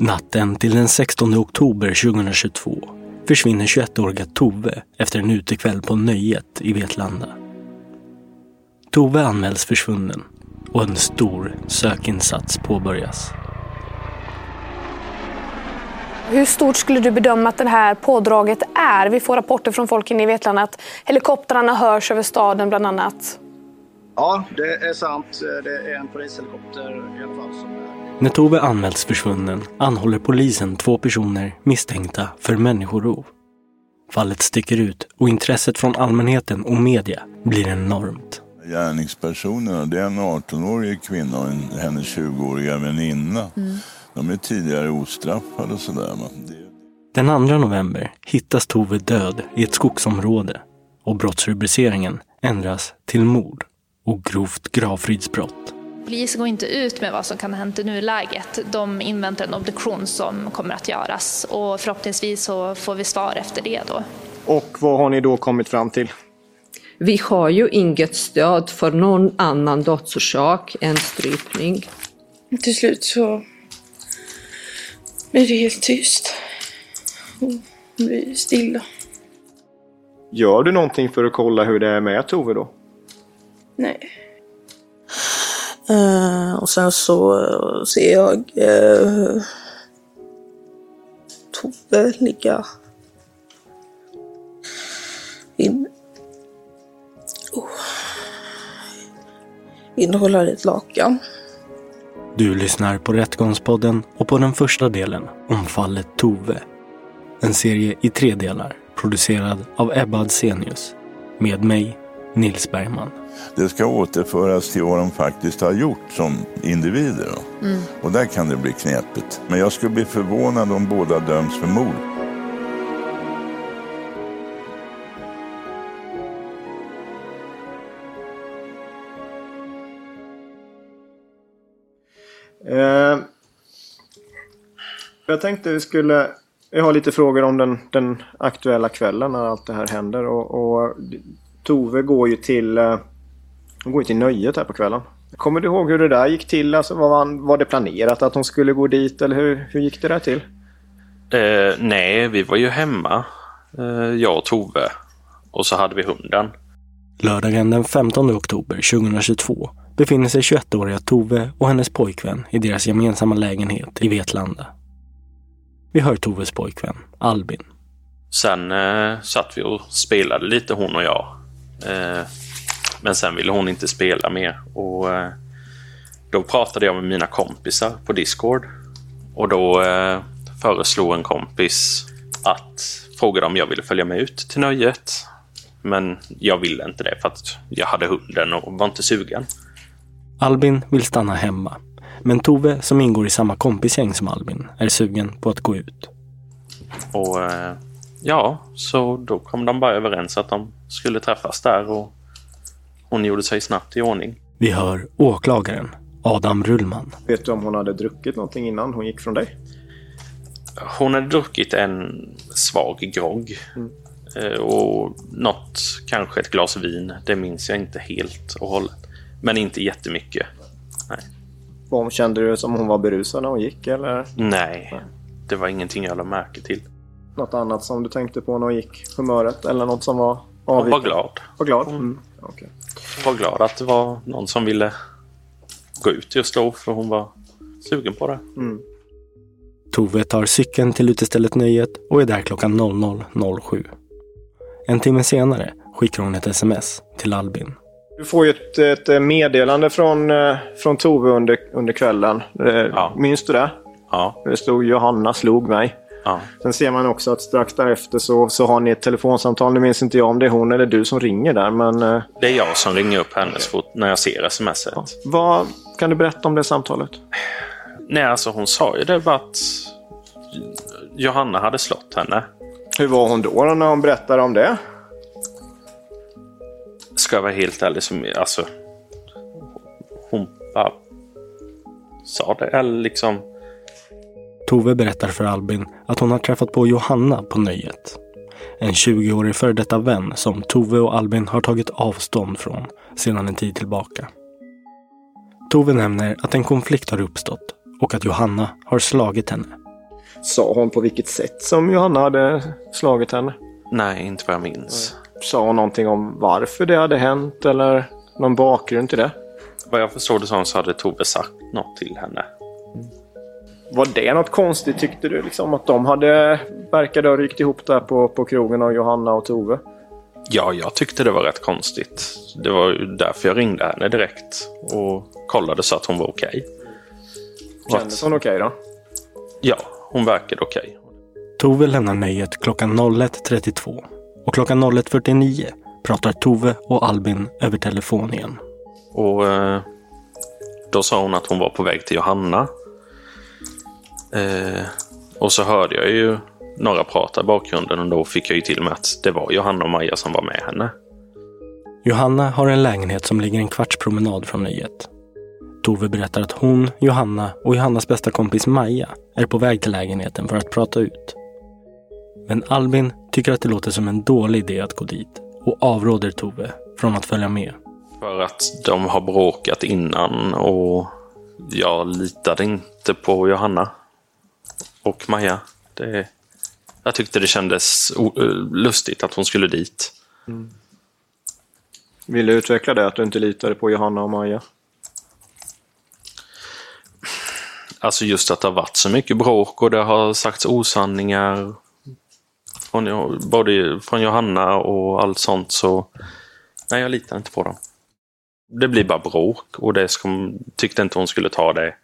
Natten till den 16 oktober 2022 försvinner 21-åriga Tove efter en utekväll på Nöjet i Vetlanda. Tove anmäls försvunnen och en stor sökinsats påbörjas. Hur stort skulle du bedöma att det här pådraget är? Vi får rapporter från folk inne i Vetlanda att helikoptrarna hörs över staden bland annat. Ja, det är sant. Det är en polishelikopter i alla fall som är När Tove anmäls försvunnen anhåller polisen två personer misstänkta för människorov. Fallet sticker ut och intresset från allmänheten och media blir enormt. Gärningspersonerna, det är en 18-årig kvinna och en, hennes 20-åriga väninna. De är tidigare ostraffade och sådär. men det- Den 2 november hittas Tove död i ett skogsområde och brottsrubriceringen ändras till mord och grovt gravfridsbrott. Polisen går inte ut med vad som kan ha hänt i nuläget. De inväntar en obduktion som kommer att göras och förhoppningsvis så får vi svar efter det då. Och vad har ni då kommit fram till? Vi har ju inget stöd för någon annan dödsorsak än strypning. Till slut så blir det helt tyst. Och blir stilla. Gör du någonting för att kolla hur det är med Tove då? Nej. Eh, och sen så eh, ser jag eh, Tove ligga in, oh, innehålla ett lakan. Du lyssnar på Rättegångspodden och på den första delen om fallet Tove. En serie i tre delar producerad av Ebba Adsenius. Med mig, Nils Bergman. Det ska återföras till vad de faktiskt har gjort som individer. Mm. Och där kan det bli knepigt. Men jag skulle bli förvånad om båda döms för mord. Eh, jag tänkte vi skulle... Jag har lite frågor om den, den aktuella kvällen när allt det här händer. Och, och Tove går ju till... Hon går ju till nöjet här på kvällen. Kommer du ihåg hur det där gick till? Alltså, var, man, var det planerat att hon skulle gå dit eller hur, hur gick det där till? Eh, nej, vi var ju hemma. Eh, jag och Tove. Och så hade vi hunden. Lördagen den 15 oktober 2022 befinner sig 21-åriga Tove och hennes pojkvän i deras gemensamma lägenhet i Vetlanda. Vi hör Toves pojkvän, Albin. Sen eh, satt vi och spelade lite hon och jag. Eh, men sen ville hon inte spela mer. Och eh, Då pratade jag med mina kompisar på Discord. Och då eh, föreslog en kompis att frågade om jag ville följa med ut till nöjet. Men jag ville inte det för att jag hade hunden och var inte sugen. Albin vill stanna hemma. Men Tove, som ingår i samma kompisgäng som Albin, är sugen på att gå ut. Och eh, ja, så då kom de bara överens att de skulle träffas där och hon gjorde sig snabbt i ordning. Vi hör åklagaren, Adam Rullman. Vet du om hon hade druckit någonting innan hon gick från dig? Hon hade druckit en svag grogg. Mm. Eh, Och något, kanske ett glas vin. Det minns jag inte helt och hållet. Men inte jättemycket. Nej. Kände du som hon var berusad när hon gick eller Nej, det var ingenting jag lade märke till. något annat som du tänkte på när hon gick? Humöret eller något som var Hon var avvikande? glad. Var glad? Mm. Hon var glad att det var någon som ville gå ut just då, för hon var sugen på det. Mm. Tove tar cykeln till utestället Nöjet och är där klockan 00.07. En timme senare skickar hon ett sms till Albin. Du får ju ett, ett meddelande från, eh, från Tove under, under kvällen. Eh, Minns du det? Ja. Det stod Johanna slog mig. Ja. Sen ser man också att strax därefter så, så har ni ett telefonsamtal. Nu minns inte jag om det är hon eller du som ringer där. Men eh, Det är jag som ringer upp henne så fort när jag ser smset. vad kan du berätta om det samtalet? Nej, alltså hon sa ju det var att Johanna hade slått henne. Hur var hon då, då när hon berättade om det? Ska jag vara helt ärlig, så, alltså... Hon bara sa det, eller liksom... Tove berättar för Albin att hon har träffat på Johanna på Nöjet. En 20-årig före detta vän som Tove och Albin har tagit avstånd från sedan en tid tillbaka. Tove nämner att en konflikt har uppstått och att Johanna har slagit henne. Sa hon på vilket sätt som Johanna hade slagit henne? Nej, inte vad jag minns. Sa hon någonting om varför det hade hänt eller någon bakgrund till det? Vad jag förstod det som så hade Tove sagt något till henne. Var det något konstigt tyckte du? Liksom, att de hade verkade ha rykt ihop där på, på krogen av Johanna och Tove? Ja, jag tyckte det var rätt konstigt. Det var ju därför jag ringde henne direkt och kollade så att hon var okej. Kändes hon okej då? Ja, hon verkade okej. Tove lämnar Nöjet klockan 01.32 och klockan 01.49 pratar Tove och Albin över telefon igen. Och eh, då sa hon att hon var på väg till Johanna. Eh, och så hörde jag ju några prata i bakgrunden och då fick jag ju till mig att det var Johanna och Maja som var med henne. Johanna har en lägenhet som ligger en kvarts promenad från Nöjet. Tove berättar att hon, Johanna och Johannas bästa kompis Maja är på väg till lägenheten för att prata ut. Men Albin tycker att det låter som en dålig idé att gå dit och avråder Tove från att följa med. För att de har bråkat innan och jag litade inte på Johanna och Maja. Det, jag tyckte det kändes eh, lustigt att hon skulle dit. Vill du utveckla det? Att du inte litade på Johanna och Maja? Alltså just att det har varit så mycket bråk och det har sagts osanningar. Från, både från Johanna och allt sånt så... Nej, jag litar inte på dem. Det blir bara bråk och det ska, tyckte inte hon skulle ta det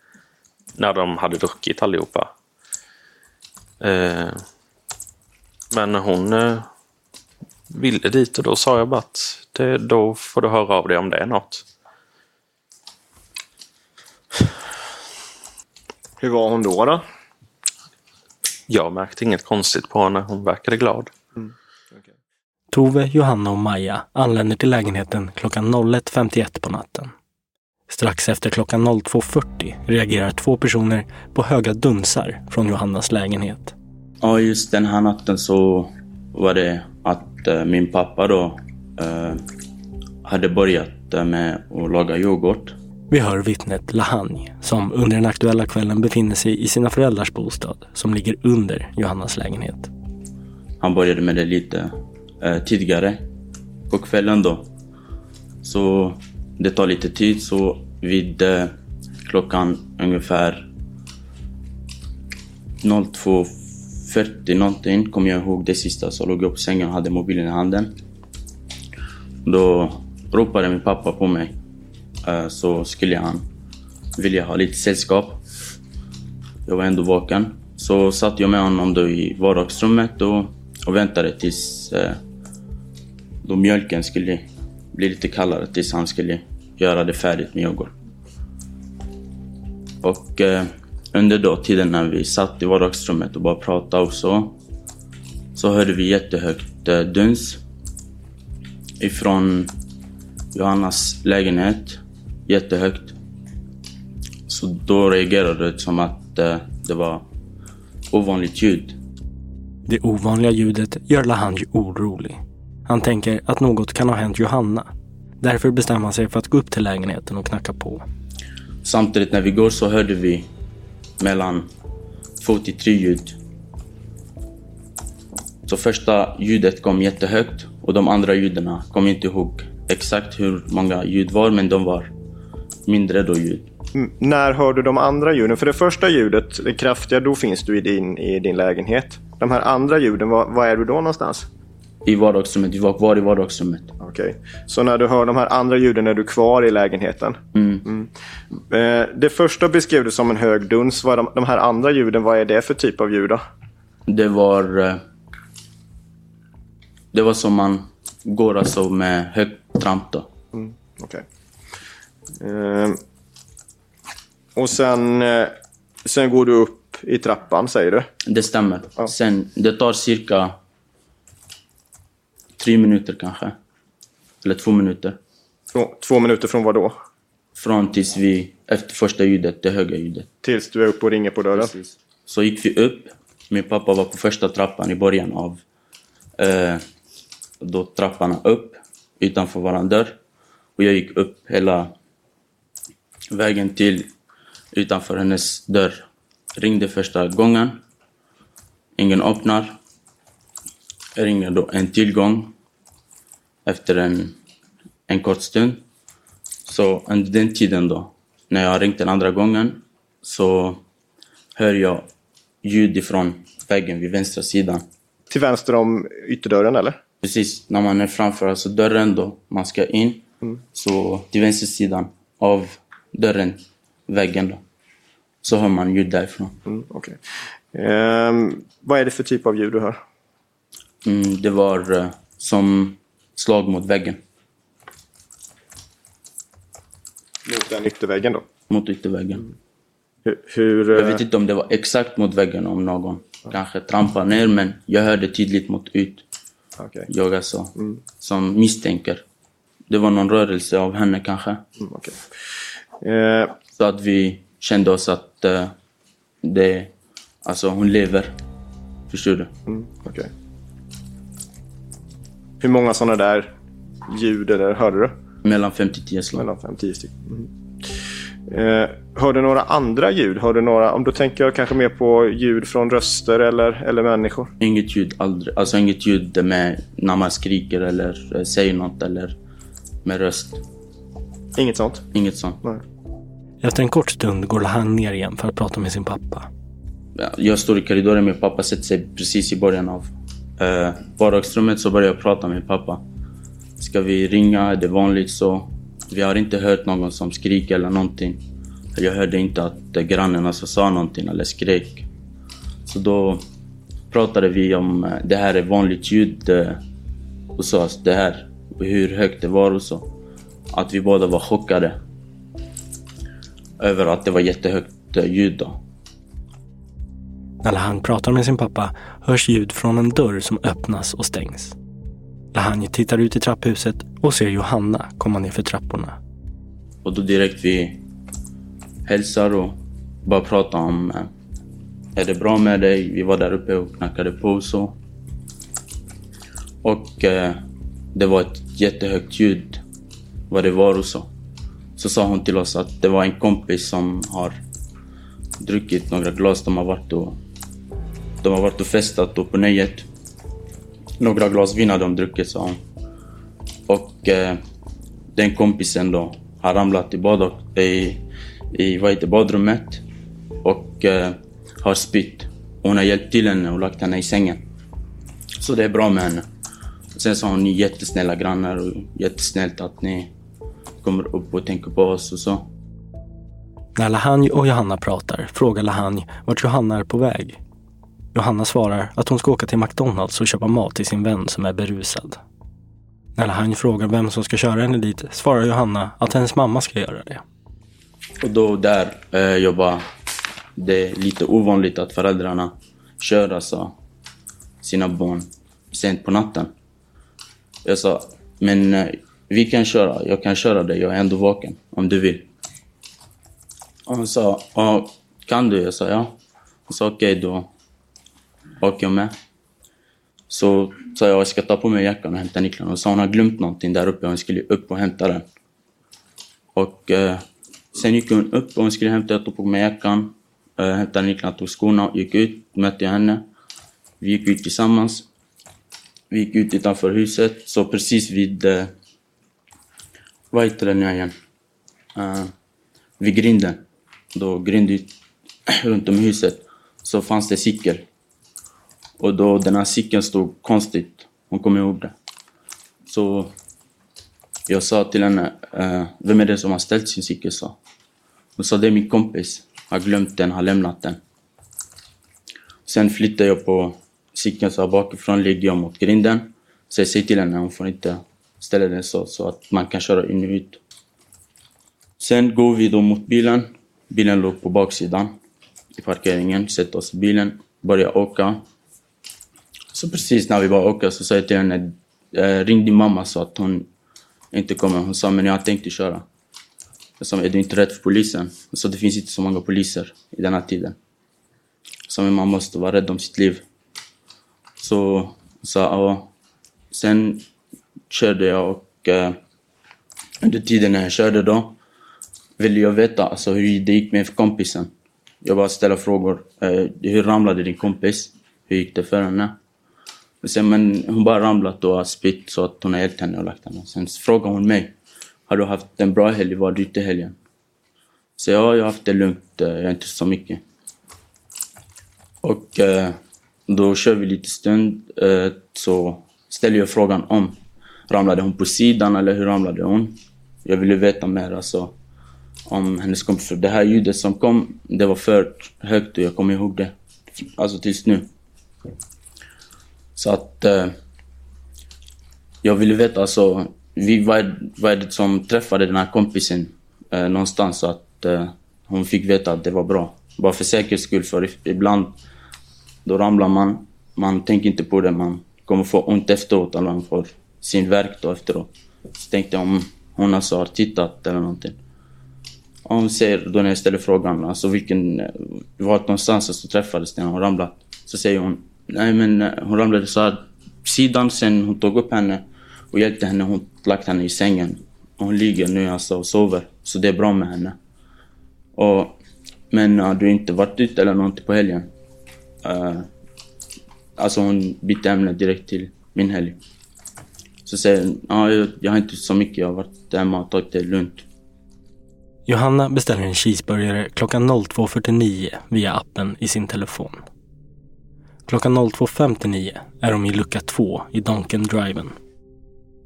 när de hade druckit allihopa. Eh, men hon eh, ville dit och då sa jag bara att det, då får du höra av dig om det är något. Hur var hon då? då? Jag märkte inget konstigt på henne. Hon verkade glad. Tove, Johanna och Maja anländer till lägenheten klockan 01.51 på natten. Strax efter klockan 02.40 reagerar två personer på höga dunsar från Johannas lägenhet. Ja, just den här natten så var det att eh, min pappa då eh, hade börjat eh, med att laga yoghurt. Vi hör vittnet Lahani som under den aktuella kvällen befinner sig i sina föräldrars bostad som ligger under Johannas lägenhet. Han började med det lite eh, tidigare på kvällen då. Så det tar lite tid så vid eh, klockan ungefär 02.40 någonting kommer jag ihåg det sista så låg jag på sängen och hade mobilen i handen. Då ropade min pappa på mig. Eh, så skulle han vilja ha lite sällskap. Jag var ändå vaken. Så satt jag med honom då i vardagsrummet och, och väntade tills eh, då mjölken skulle bli lite kallare tills han skulle göra det färdigt med yoghurt. Och eh, under då tiden när vi satt i vardagsrummet och bara pratade och så, så hörde vi jättehögt eh, duns ifrån Johannas lägenhet. Jättehögt. Så då reagerade det som att eh, det var ovanligt ljud. Det ovanliga ljudet gör Lahanj orolig. Han tänker att något kan ha hänt Johanna. Därför bestämmer han sig för att gå upp till lägenheten och knacka på. Samtidigt när vi går så hörde vi mellan två till tre ljud. Så första ljudet kom jättehögt och de andra ljuden kom inte ihåg exakt hur många ljud var men de var mindre då ljud. Mm, när hör du de andra ljuden? För det första ljudet, det kraftiga, då finns du i din, i din lägenhet. De här andra ljuden, var, var är du då någonstans? I vardagsrummet. Vi var kvar i vardagsrummet. Okej. Okay. Så när du hör de här andra ljuden är du kvar i lägenheten? Mm. Mm. Eh, det första beskrev du som en hög duns. Vad de, de här andra ljuden, vad är det för typ av ljud då? Det var... Eh, det var som man går alltså med högt tramp då. Mm. Okay. Eh, och sen, eh, sen går du upp i trappan säger du? Det stämmer. Ja. Sen, det tar cirka tre minuter kanske. Eller två minuter. Två, två minuter från vad då? Från tills vi, efter första ljudet, det höga ljudet. Tills du är uppe och ringer på dörren? Precis. Så gick vi upp. Min pappa var på första trappan i början av eh, då trapporna upp utanför våran dörr. Och jag gick upp hela vägen till utanför hennes dörr. Ringde första gången. Ingen öppnar. Jag ringer då en till gång efter en, en kort stund. Så under den tiden då, när jag ringt den andra gången, så hör jag ljud ifrån väggen vid vänstra sidan. Till vänster om ytterdörren eller? Precis, när man är framför alltså dörren då, man ska in. Mm. Så till vänster sidan av dörren, väggen då, så hör man ljud därifrån. Mm, okay. Um, vad är det för typ av ljud du hör? Mm, det var uh, som slag mot väggen. Mot den ytterväggen då? Mot ytterväggen. Mm. Hur, hur, jag vet inte om det var exakt mot väggen om någon ja. kanske trampade ner men jag hörde tydligt mot ut. Okay. Jag alltså, mm. som misstänker. Det var någon rörelse av henne kanske. Mm, okay. eh. Så att vi kände oss att uh, det, alltså hon lever. Förstår du? Mm, okay. Hur många sådana där ljud eller hörde du? Mellan 5 till 10 slag. Mellan 5 10 stycken. Mm. Eh, hörde några andra ljud? Hörde några, om du tänker kanske mer på ljud från röster eller, eller människor? Inget ljud, aldrig. Alltså inget ljud med när man skriker eller eh, säger något eller med röst. Inget sånt? Inget sånt. Nej. Efter en kort stund går han ner igen för att prata med sin pappa. Jag står i korridoren, min pappa sätter sig precis i början av eh, vardagsrummet så började jag prata med pappa. Ska vi ringa? Är det vanligt så? Vi har inte hört någon som skriker eller någonting. Jag hörde inte att eh, grannen alltså sa någonting eller skrek. Så då pratade vi om eh, det här är vanligt ljud eh, hos oss. Det här, hur högt det var och så. Att vi båda var chockade. Över att det var jättehögt ljud då. När Lahan pratar med sin pappa hörs ljud från en dörr som öppnas och stängs. Lahan tittar ut i trapphuset och ser Johanna komma ner för trapporna. Och då direkt vi hälsar och bara pratar om eh, är det bra med dig? Vi var där uppe och knackade på och så. Och eh, det var ett jättehögt ljud vad det var och så. Så sa hon till oss att det var en kompis som har druckit några glas. De har varit och de har varit och festat och på nöjet. Några glas vin hade de druckit sa hon. Och eh, den kompisen då har ramlat i, bad, eh, i, i vad heter, badrummet och eh, har spytt. Hon har hjälpt till henne och lagt henne i sängen. Så det är bra med henne. Sen sa hon, ni är jättesnälla grannar och jättesnällt att ni kommer upp och tänker på oss och så. När Lahanj och Johanna pratar frågar Lahanj vart Johanna är på väg. Johanna svarar att hon ska åka till McDonalds och köpa mat till sin vän som är berusad. När Lahanj frågar vem som ska köra henne dit svarar Johanna att hennes mamma ska göra det. Och då där, eh, jag bara... Det är lite ovanligt att föräldrarna kör alltså sina barn sent på natten. Jag sa, men eh, vi kan köra, jag kan köra dig, jag är ändå vaken om du vill. Och hon sa, kan du? Jag sa ja. Hon sa okej, okay, då åker jag med. Så sa jag, jag ska ta på mig jackan och hämta nycklarna. Och sa hon har glömt någonting där uppe, hon skulle upp och hämta den. Och eh, sen gick hon upp och hon skulle hämta, jag tog på mig jackan, eh, hämtade nycklarna, tog skorna, gick ut, mötte jag henne. Vi gick ut tillsammans. Vi gick ut utanför huset, så precis vid... Eh, vad heter det nu igen? Eh, vid grinden. Då grinden runt om huset så fanns det cykel. Och då den här cykeln stod konstigt. Hon kommer ihåg det. Så jag sa till henne, eh, vem är det som har ställt sin cykel? Så. Hon sa, det är min kompis. Har glömt den, har lämnat den. Sen flyttade jag på cykeln så bakifrån, ligger jag mot grinden. Så jag säger till henne, hon får inte ställa den så, så att man kan köra in och ut. Sen går vi då mot bilen. Bilen låg på baksidan i parkeringen. Sätter oss i bilen, börjar åka. Så precis när vi var åka så sa jag till henne, eh, ring din mamma så att hon inte kommer. Hon sa, men jag tänkte köra. Jag sa, är du inte rädd för polisen? Hon sa, det finns inte så många poliser i den här tiden. Jag sa, men man måste vara rädd om sitt liv. Så hon sa ja. Sen körde jag och eh, under tiden när jag körde då ville jag veta alltså, hur det gick med kompisen. Jag bara ställde frågor. Eh, hur ramlade din kompis? Hur gick det för henne? Sen, men hon bara ramlat och spytt så att hon har hjälpt henne och lagt henne. Sen frågade hon mig. Har du haft en bra helg? Var du ute i helgen? Så ja, jag har haft det lugnt. Eh, jag har inte så mycket. Och eh, då kör vi lite stund. Eh, så ställer jag frågan om ramlade hon på sidan eller hur ramlade hon? Jag ville veta mer alltså om hennes kompis. Det här ljudet som kom, det var för högt och jag kommer ihåg det. Alltså tills nu. Så att... Eh, jag ville veta alltså, vi, vad, vad är det som träffade den här kompisen eh, någonstans så att eh, hon fick veta att det var bra. Bara för säkerhets skull, för ibland då ramlar man, man tänker inte på det, man kommer få ont efteråt eller man får sin verk då efteråt. Så tänkte jag om hon alltså har tittat eller någonting. Och hon säger, då när jag ställer frågan, alltså vilken, eh, vart någonstans så träffades när hon ramlat. Så säger hon, nej men eh, hon ramlade så här sidan, sen hon tog upp henne och hjälpte henne, hon lagt henne i sängen. Och hon ligger nu alltså och sover, så det är bra med henne. Och, men har du har inte varit ute eller någonting på helgen? Uh, alltså hon bytte ämne direkt till min helg. Så säger hon, ja, jag, jag har inte så mycket, jag har varit hemma och tagit det lugnt. Johanna beställer en cheeseburgare klockan 02.49 via appen i sin telefon. Klockan 02.59 är de i lucka 2 i Donken Driven.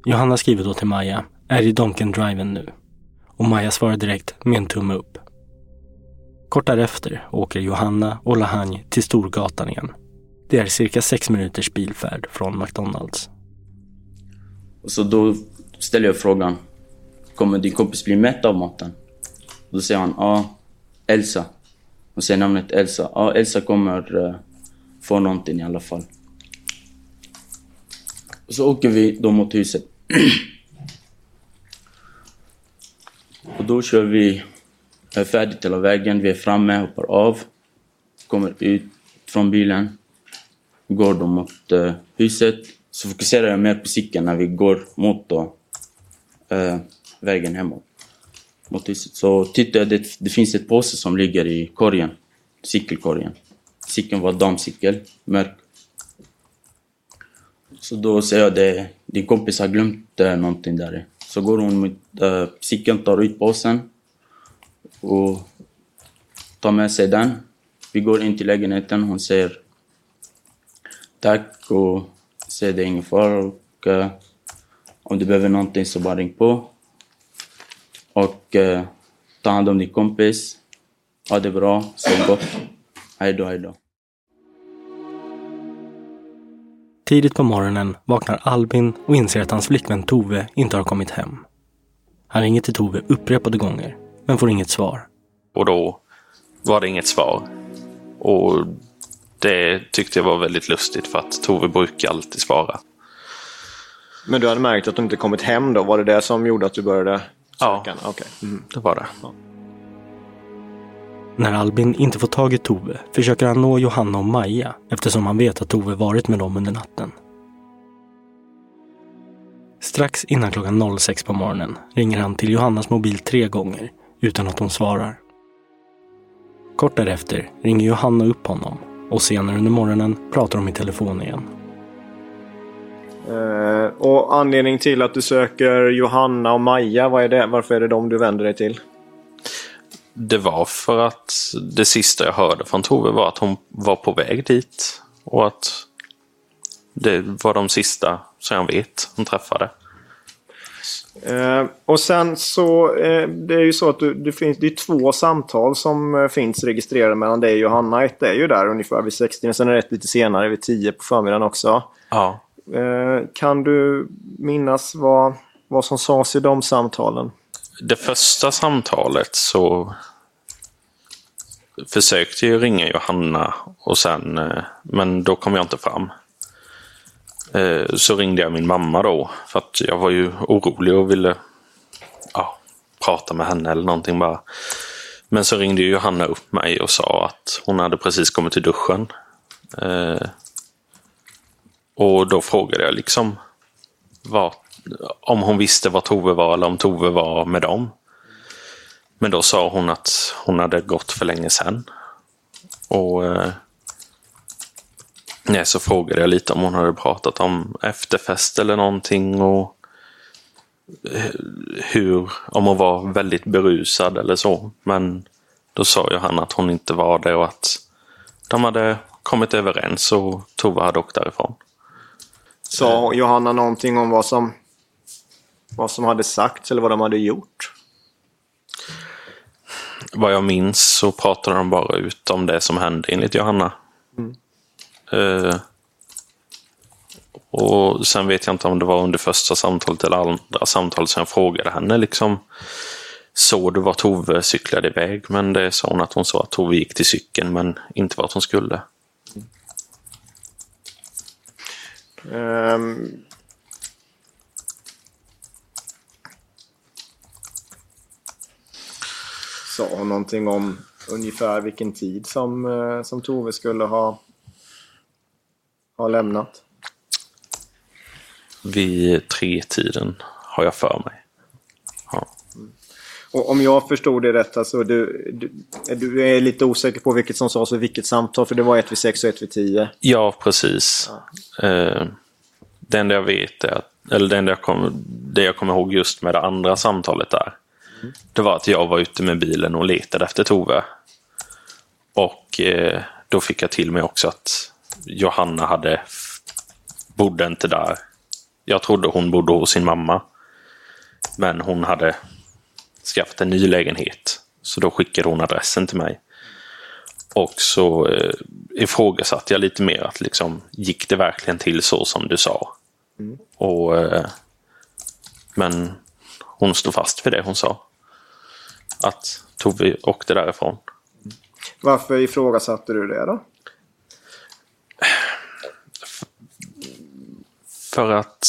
Johanna skriver då till Maja, är i Donken Driven nu. Och Maja svarar direkt med en tumme upp. Kort därefter åker Johanna och Lahang till Storgatan igen. Det är cirka sex minuters bilfärd från McDonalds. Så då ställer jag frågan, kommer din kompis bli mätt av maten? Då säger han, ja, Elsa. Och säger namnet Elsa. Ja, Elsa kommer eh, Får få någonting i alla fall. Och så åker vi då mot huset. och då kör vi är färdigt hela vägen. Vi är framme, hoppar av. Kommer ut från bilen. Går då mot eh, huset. Så fokuserar jag mer på cykeln när vi går mot då, eh, vägen hemåt. Mot huset. Så tittar jag, det, det finns ett påse som ligger i korgen. Cykelkorgen. Cykeln var damcykel, mörk. Så då säger jag det, din kompis har glömt äh, någonting där. Så går hon mot äh, cykeln, tar ut påsen och tar med sig den. Vi går in till lägenheten. Hon säger tack och säger det är ingen fara. Och, äh, om du behöver någonting så bara ring på. Och äh, ta hand om din kompis. Ha det bra. Sov gott. Hej då, hej då. Tidigt på morgonen vaknar Albin och inser att hans flickvän Tove inte har kommit hem. Han ringer till Tove upprepade gånger men får inget svar. Och då var det inget svar. Och det tyckte jag var väldigt lustigt för att Tove brukar alltid svara. Men du hade märkt att de inte kommit hem då? Var det det som gjorde att du började söka? Ja, okay. mm. det var det. När Albin inte får tag i Tove försöker han nå Johanna och Maja eftersom han vet att Tove varit med dem under natten. Strax innan klockan 06 på morgonen ringer han till Johannas mobil tre gånger utan att hon svarar. Kort därefter ringer Johanna upp honom och senare under morgonen pratar de i telefon igen. Uh, och anledning till att du söker Johanna och Maja, vad är det? varför är det dem du vänder dig till? Det var för att det sista jag hörde från Tove var att hon var på väg dit. Och att det var de sista som jag vet hon träffade. Eh, och sen så, eh, det är ju så att du, det finns det är två samtal som eh, finns registrerade mellan dig och Johanna. Ett är ju där ungefär vid 60, sen är det ett lite senare vid 10 på förmiddagen också. Ja. Eh, kan du minnas vad, vad som sades i de samtalen? Det första samtalet så försökte ju ringa Johanna och sen, eh, men då kom jag inte fram. Eh, så ringde jag min mamma då för att jag var ju orolig och ville ja, prata med henne eller någonting bara. Men så ringde Johanna upp mig och sa att hon hade precis kommit till duschen. Eh, och då frågade jag liksom vad, om hon visste var Tove var eller om Tove var med dem. Men då sa hon att hon hade gått för länge sedan. Och eh, nej, så frågade jag lite om hon hade pratat om efterfest eller någonting och hur, om hon var väldigt berusad eller så. Men då sa ju han att hon inte var det och att de hade kommit överens och Tove hade åkt därifrån. Sa Johanna någonting om vad som, vad som hade sagts eller vad de hade gjort? Vad jag minns så pratade de bara ut om det som hände enligt Johanna. Mm. Uh, och sen vet jag inte om det var under första samtalet eller andra samtalet som jag frågade henne liksom. Såg du var Tove cyklade iväg? Men det sa hon att hon sa att Tove gick till cykeln men inte vart hon skulle. Um, sa någonting om ungefär vilken tid som, uh, som Tove skulle ha, ha lämnat? Vid tre-tiden har jag för mig. Ja. Och om jag förstod det rätt, alltså du, du, du är lite osäker på vilket som sades och vilket samtal, för det var ett vid sex och ett vid tio. Ja, precis. Ja. Eh, det enda jag vet är att, eller det enda jag det jag kommer ihåg just med det andra samtalet där. Det var att jag var ute med bilen och letade efter Tove. Och eh, då fick jag till mig också att Johanna hade, bodde inte där. Jag trodde hon bodde hos sin mamma. Men hon hade skaffat en ny lägenhet. Så då skickade hon adressen till mig. Och så eh, ifrågasatte jag lite mer att liksom, gick det verkligen till så som du sa? Mm. Och, eh, men hon stod fast vid det hon sa. Att Tove åkte därifrån. Varför ifrågasatte du det då? För att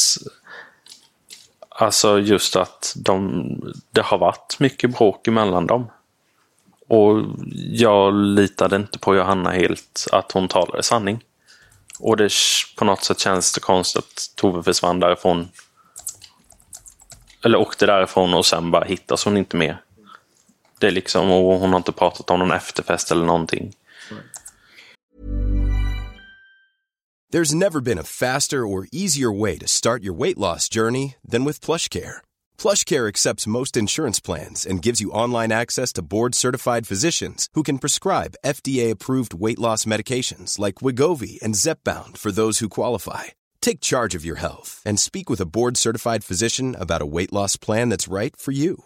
Alltså just att de, det har varit mycket bråk emellan dem. Och jag litade inte på Johanna helt att hon talade sanning. Och det på något sätt känns det konstigt att Tove försvann därifrån. Eller åkte därifrån och sen bara hittas hon inte mer. Det liksom, och hon har inte pratat om någon efterfest eller någonting. There's never been a faster or easier way to start your weight loss journey than with PlushCare. PlushCare accepts most insurance plans and gives you online access to board-certified physicians who can prescribe FDA-approved weight loss medications like Wigovi and Zepbound for those who qualify. Take charge of your health and speak with a board-certified physician about a weight loss plan that's right for you.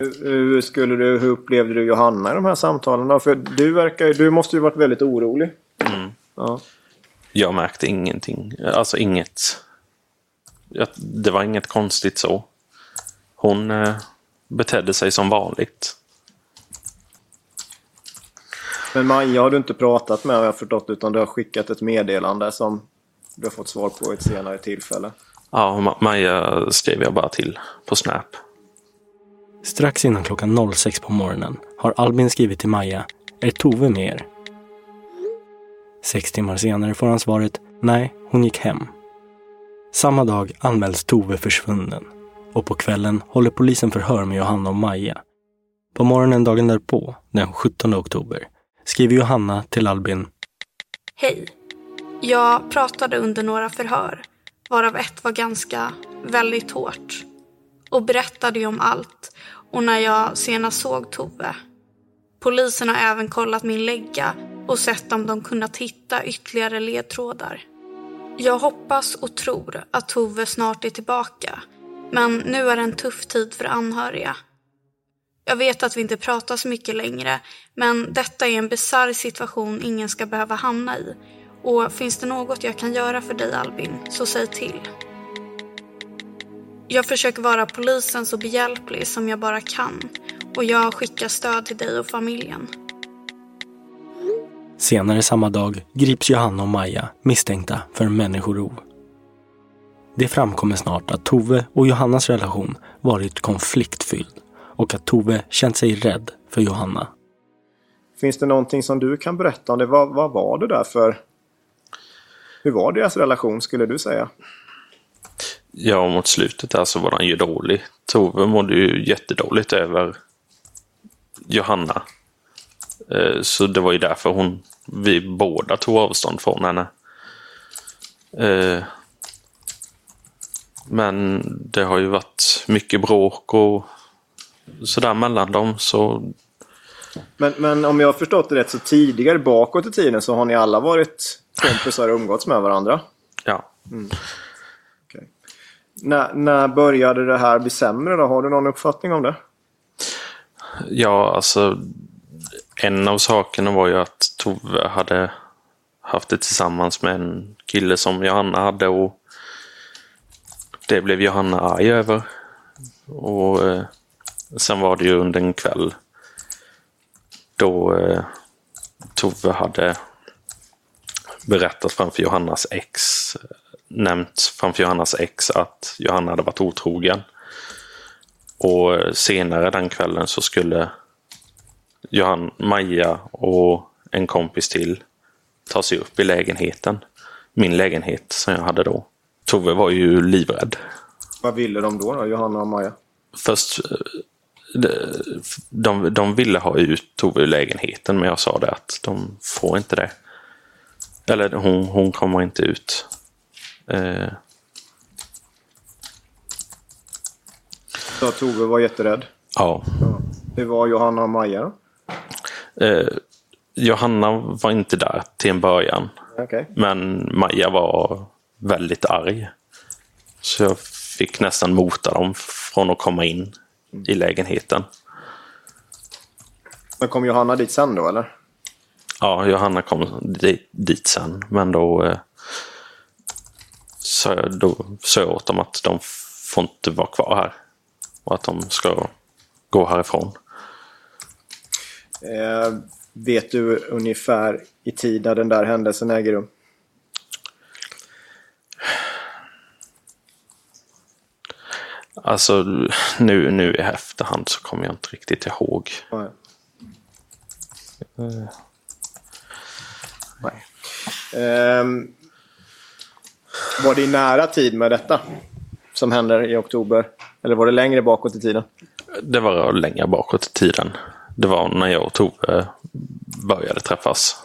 Hur- skulle du, hur upplevde du Johanna i de här samtalen? Då? För du, verkar, du måste ju varit väldigt orolig. Mm. Ja. Jag märkte ingenting. Alltså inget. Det var inget konstigt så. Hon eh, betedde sig som vanligt. Men Maja har du inte pratat med har jag förstått utan du har skickat ett meddelande som du har fått svar på ett senare tillfälle. Ja, Ma- Maja skrev jag bara till på Snap. Strax innan klockan 06 på morgonen har Albin skrivit till Maja. Är Tove med er? Sex timmar senare får han svaret. Nej, hon gick hem. Samma dag anmäls Tove försvunnen. Och på kvällen håller polisen förhör med Johanna och Maja. På morgonen dagen därpå, den 17 oktober, skriver Johanna till Albin. Hej. Jag pratade under några förhör, varav ett var ganska, väldigt hårt. Och berättade ju om allt och när jag senast såg Tove. Polisen har även kollat min lägga och sett om de kunnat hitta ytterligare ledtrådar. Jag hoppas och tror att Tove snart är tillbaka. Men nu är det en tuff tid för anhöriga. Jag vet att vi inte pratar så mycket längre, men detta är en bisarr situation ingen ska behöva hamna i. Och finns det något jag kan göra för dig Albin, så säg till. Jag försöker vara polisen så behjälplig som jag bara kan och jag skickar stöd till dig och familjen. Senare samma dag grips Johanna och Maja misstänkta för människorov. Det framkommer snart att Tove och Johannas relation varit konfliktfylld och att Tove känt sig rädd för Johanna. Finns det någonting som du kan berätta om det? Vad, vad var det där för... Hur var deras relation skulle du säga? Ja, mot slutet där så var han ju dålig. Tove mådde ju jättedåligt över Johanna. Eh, Så det var ju därför hon, vi båda tog avstånd från henne. Eh, Men det har ju varit mycket bråk och sådär mellan dem så Men, men om jag har förstått det rätt så tidigare bakåt i tiden så har ni alla varit kompisar och umgåtts med varandra? Ja. Mm. När, när började det här bli sämre då? Har du någon uppfattning om det? Ja, alltså en av sakerna var ju att Tove hade haft det tillsammans med en kille som Johanna hade och det blev Johanna arg över. Och eh, sen var det ju under en kväll då eh, Tove hade berättat framför Johannas ex, nämnt framför Johannas ex att Johanna hade varit otrogen. Och senare den kvällen så skulle Johan, Maja och en kompis till ta sig upp i lägenheten. Min lägenhet som jag hade då. Tove var ju livrädd. Vad ville de då, då Johanna och Maja? Först, eh, de, de, de ville ha ut Tove ur lägenheten men jag sa det att de får inte det. Eller hon, hon kommer inte ut. Eh, Så Tove var jätterädd. ja. Hur var Johanna och Maja? Eh, Johanna var inte där till en början. Okej. Men Maja var väldigt arg. Så jag fick nästan mota dem från att komma in i lägenheten. Men kom Johanna dit sen då eller? Ja, Johanna kom dit, dit sen. Men då eh, sa jag, då sa jag åt dem att de får inte vara kvar här. och att de ska gå härifrån. Eh, vet du ungefär i tid när den där händelsen äger rum? Alltså nu, nu i efterhand så kommer jag inte riktigt ihåg. Nej. Eh, Nej. Ehm, var det i nära tid med detta? Som händer i oktober? Eller var det längre bakåt i tiden? Det var längre bakåt i tiden. Det var när jag och Tove började träffas.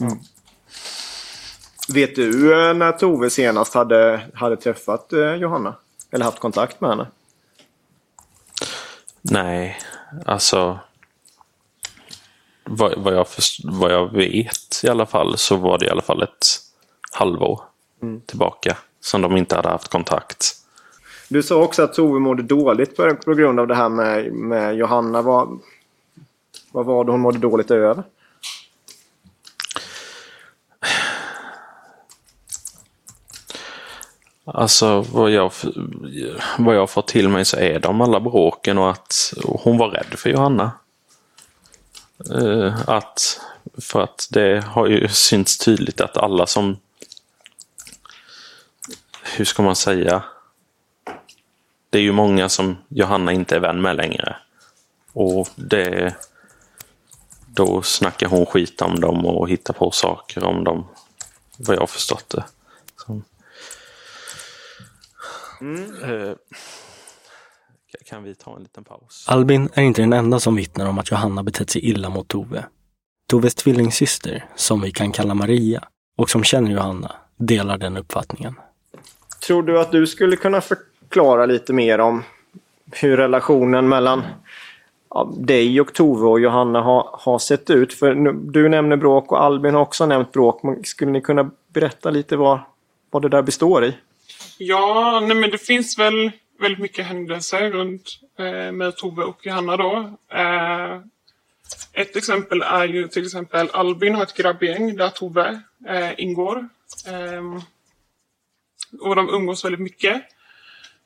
Mm. Vet du eh, när Tove senast hade, hade träffat eh, Johanna? Eller haft kontakt med henne? Nej, alltså vad, vad, jag vad jag vet i alla fall så var det i alla fall ett halvår Mm. tillbaka som de inte hade haft kontakt. Du sa också att Tove mådde dåligt på, på grund av det här med, med Johanna. Vad, vad var det hon mådde dåligt över? Alltså vad jag, vad jag fått till mig så är de alla bråken och att hon var rädd för Johanna. Eh, att, för att det har ju synts tydligt att alla som... Hur ska man säga? Det är ju många som Johanna inte är vän med längre. Och det... Då snackar hon skit om dem och hittar på saker om dem. Vad jag har förstått det. Så. Eh, kan vi ta en liten paus? Albin är inte den enda som vittnar om att Johanna betett sig illa mot Tove. Toves tvillingsyster, som vi kan kalla Maria, och som känner Johanna, delar den uppfattningen. Tror du att du skulle kunna förklara lite mer om hur relationen mellan ja, dig och Tove och Johanna har, har sett ut? För nu, du nämner bråk och Albin har också nämnt bråk. Men skulle ni kunna berätta lite vad, vad det där består i? Ja, nej men det finns väl väldigt mycket händelser runt eh, med Tove och Johanna då. Eh, ett exempel är ju till exempel Albin har ett grabbgäng där Tove eh, ingår. Eh, och de umgås väldigt mycket.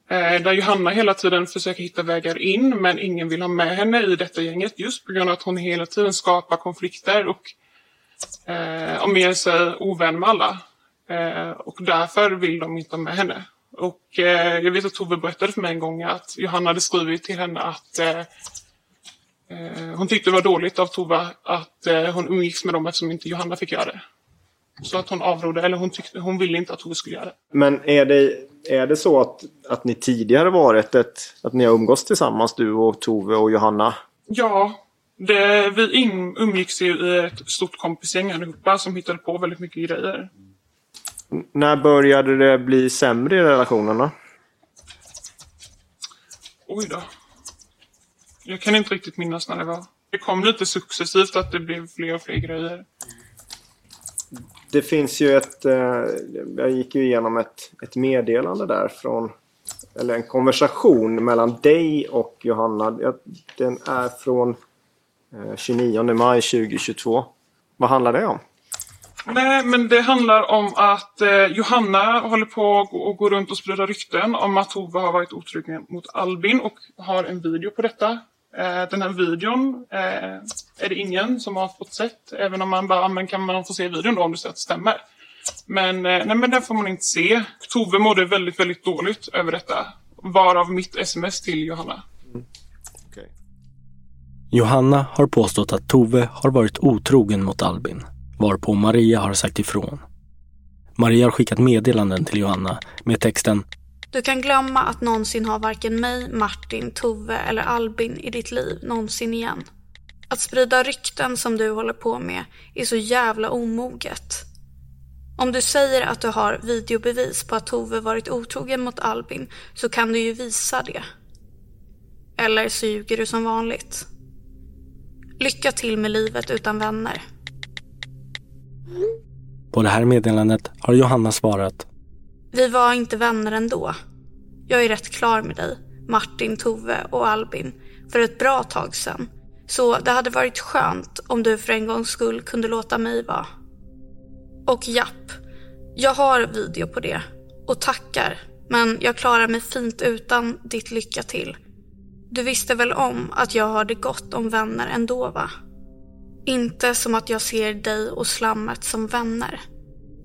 Eh, där Johanna hela tiden försöker hitta vägar in men ingen vill ha med henne i detta gänget just på grund av att hon hela tiden skapar konflikter och eh, omger sig ovän med alla. Eh, och därför vill de inte ha med henne. Och eh, jag vet att Tove berättade för mig en gång att Johanna hade skrivit till henne att eh, eh hon tyckte det var dåligt av Tove att eh, hon umgicks med dem eftersom inte Johanna fick göra det. Så att hon avrådde, eller hon, tyckte, hon ville inte att Tove skulle göra det. Men är det, är det så att, att ni tidigare varit ett... Att ni har umgås tillsammans, du och Tove och Johanna? Ja, det, vi in, umgicks ju i ett stort kompisgäng allihopa som hittade på väldigt mycket grejer. När började det bli sämre i relationen då? Oj då. Jag kan inte riktigt minnas när det var. Det kom lite successivt att det blev fler och fler grejer. Det finns ju ett... Eh, jag gick ju igenom ett, ett meddelande där från... Eller en konversation mellan dig och Johanna. Den är från eh, 29 maj 2022. Vad handlar det om? Nej, men det handlar om att eh, Johanna håller på att gå, gå runt och sprida rykten om att Tove har varit otrygg mot Albin och har en video på detta. Eh, den här videon eh, är det ingen som har fått sett. Även om man bara, "Ah, men kan man få se videon då om du ser att det stämmer? Men, eh, nej, men den får man inte se. Tove mådde väldigt, väldigt dåligt över detta. Varav mitt sms till Johanna. Johanna har påstått att Tove har varit otrogen mot Albin, varpå Maria har sagt ifrån. Maria har skickat meddelanden till Johanna med texten du kan glömma att någonsin ha varken mig, Martin, Tove eller Albin i ditt liv någonsin igen. Att sprida rykten som du håller på med är så jävla omoget. Om du säger att du har videobevis på att Tove varit otrogen mot Albin så kan du ju visa det. Eller så ljuger du som vanligt. Lycka till med livet utan vänner. På det här meddelandet har Johanna svarat vi var inte vänner ändå. Jag är rätt klar med dig, Martin, Tove och Albin, för ett bra tag sedan. Så det hade varit skönt om du för en gångs skull kunde låta mig vara. Och japp, jag har video på det. Och tackar, men jag klarar mig fint utan ditt lycka till. Du visste väl om att jag har det gott om vänner ändå va? Inte som att jag ser dig och slammet som vänner.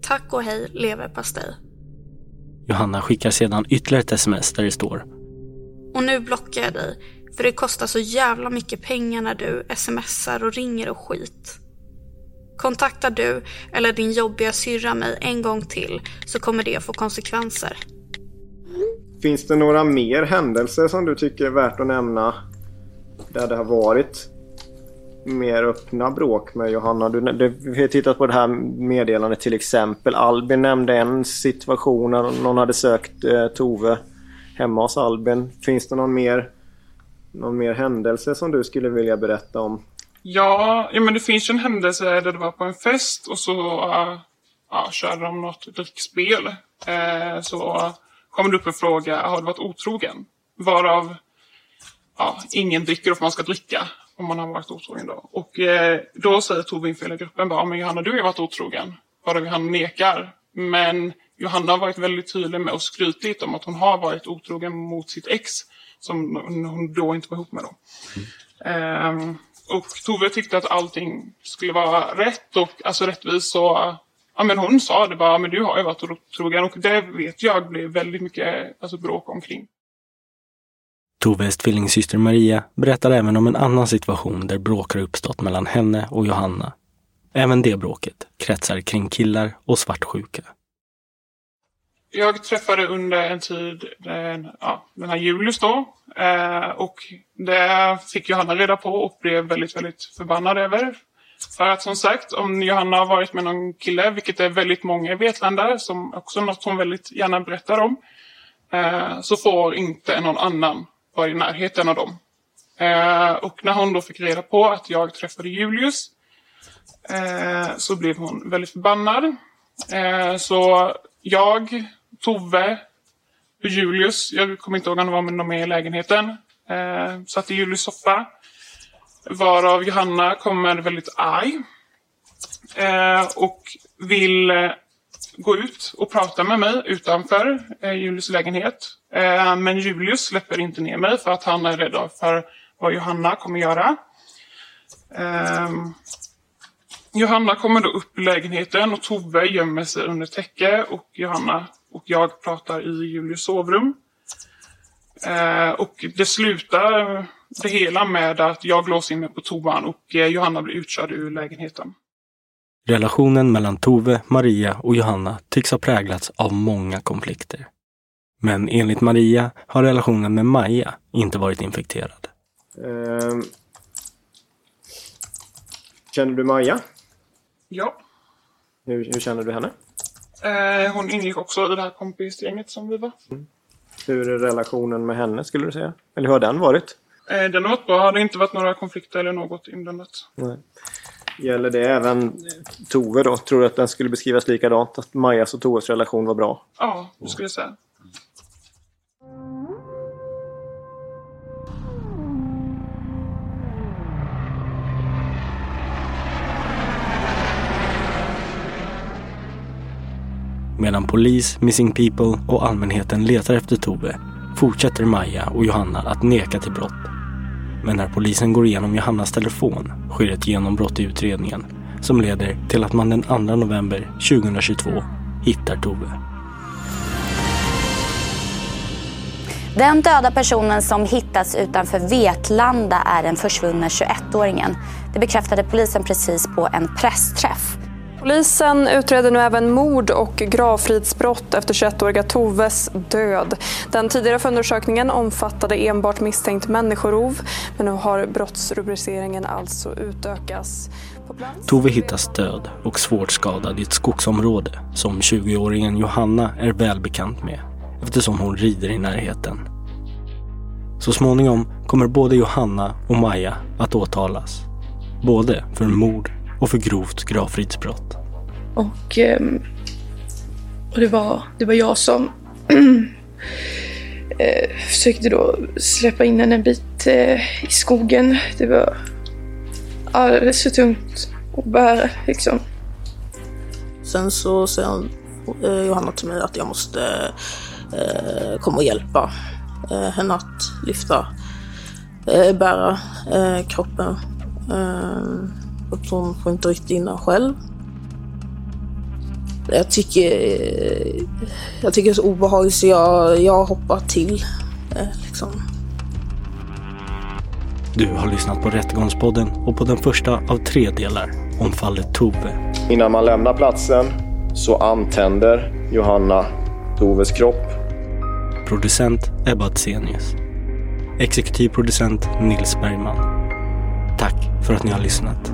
Tack och hej leverpastej. Johanna skickar sedan ytterligare ett sms där det står Och nu blockar jag dig, för det kostar så jävla mycket pengar när du smsar och ringer och skit. Kontaktar du eller din jobbiga syrra mig en gång till så kommer det få konsekvenser. Finns det några mer händelser som du tycker är värt att nämna? Där det har varit mer öppna bråk med Johanna. Du, du, vi har tittat på det här meddelandet till exempel. Albin nämnde en situation när någon hade sökt eh, Tove hemma hos Albin. Finns det någon mer, någon mer händelse som du skulle vilja berätta om? Ja, ja men det finns ju en händelse där det var på en fest och så uh, ja, körde de något drickspel. Uh, så kommer det upp en fråga, har du varit otrogen? Varav ja, ingen dricker och man ska dricka om man har varit otrogen då. Och eh, då säger Tove inför hela gruppen bara, men Johanna du har ju varit otrogen. Varav Johanna nekar. Men Johanna har varit väldigt tydlig med och skrytit om att hon har varit otrogen mot sitt ex. Som hon då inte var ihop med då. Mm. Um, och Tove tyckte att allting skulle vara rätt och alltså rättvist. Så ja, men hon sa det bara, men du har ju varit otrogen. Och det vet jag blev väldigt mycket alltså, bråk omkring. Toves tvillingsyster Maria berättar även om en annan situation där bråk har uppstått mellan henne och Johanna. Även det bråket kretsar kring killar och svartsjuka. Jag träffade under en tid den, ja, den här Julius då. Eh, och det fick Johanna reda på och blev väldigt, väldigt förbannad över. För att som sagt, om Johanna har varit med någon kille, vilket är väldigt många i Vetlanda, som också något hon väldigt gärna berättar om, eh, så får inte någon annan var i närheten av dem. Eh, och när hon då fick reda på att jag träffade Julius eh, så blev hon väldigt förbannad. Eh, så jag, Tove och Julius, jag kommer inte ihåg om det var med de är i lägenheten, eh, satt i Julius soffa. Varav Johanna kommer väldigt arg. Eh, och vill eh, gå ut och prata med mig utanför eh, Julius lägenhet. Eh, men Julius släpper inte ner mig för att han är rädd för vad Johanna kommer göra. Ehm, Johanna kommer då upp i lägenheten och Tove gömmer sig under täcke och Johanna och jag pratar i Julius sovrum. Eh, och det slutar det hela med att jag låser in mig på toan och eh, Johanna blir utkörd ur lägenheten. Relationen mellan Tove, Maria och Johanna tycks ha präglats av många konflikter. Men enligt Maria har relationen med Maja inte varit infekterad. Um, känner du Maja? Ja. Hur, hur känner du henne? Eh, hon ingick också i det här kompisgänget som vi var. Mm. Hur är relationen med henne skulle du säga? Eller hur har den varit? Eh, den har varit bra. Det har inte varit några konflikter eller något inblandat. Nej. Gäller det även Tove då? Tror du att den skulle beskrivas likadant? Att Majas och Toves relation var bra? Ja, det skulle jag säga. Medan polis, Missing People och allmänheten letar efter Tove fortsätter Maja och Johanna att neka till brott. Men när polisen går igenom Johannas telefon sker ett genombrott i utredningen som leder till att man den 2 november 2022 hittar Tove. Den döda personen som hittats utanför Vetlanda är den försvunna 21-åringen. Det bekräftade polisen precis på en pressträff. Polisen utreder nu även mord och gravfridsbrott efter 21-åriga Toves död. Den tidigare förundersökningen omfattade enbart misstänkt människorov men nu har brottsrubriceringen alltså utökats. Tove hittas död och svårt skadad i ett skogsområde som 20-åringen Johanna är välbekant med eftersom hon rider i närheten. Så småningom kommer både Johanna och Maja att åtalas. Både för mord och för grovt gravfridsbrott. Och, ehm, och det, var, det var jag som eh, försökte då släppa in henne en bit eh, i skogen. Det var alldeles för tungt att bära liksom. Sen så säger eh, Johanna till mig att jag måste komma och hjälpa henne att lyfta eh, bära eh, kroppen. Och hon får inte riktigt in den själv. Jag tycker, jag tycker det är så obehagligt så jag, jag hoppar till. Eh, liksom. Du har lyssnat på Rättegångspodden och på den första av tre delar om fallet Tove. Innan man lämnar platsen så antänder Johanna Toves kropp. Producent Ebba Atzenius. Exekutiv producent Nils Bergman. Tack för att ni har lyssnat.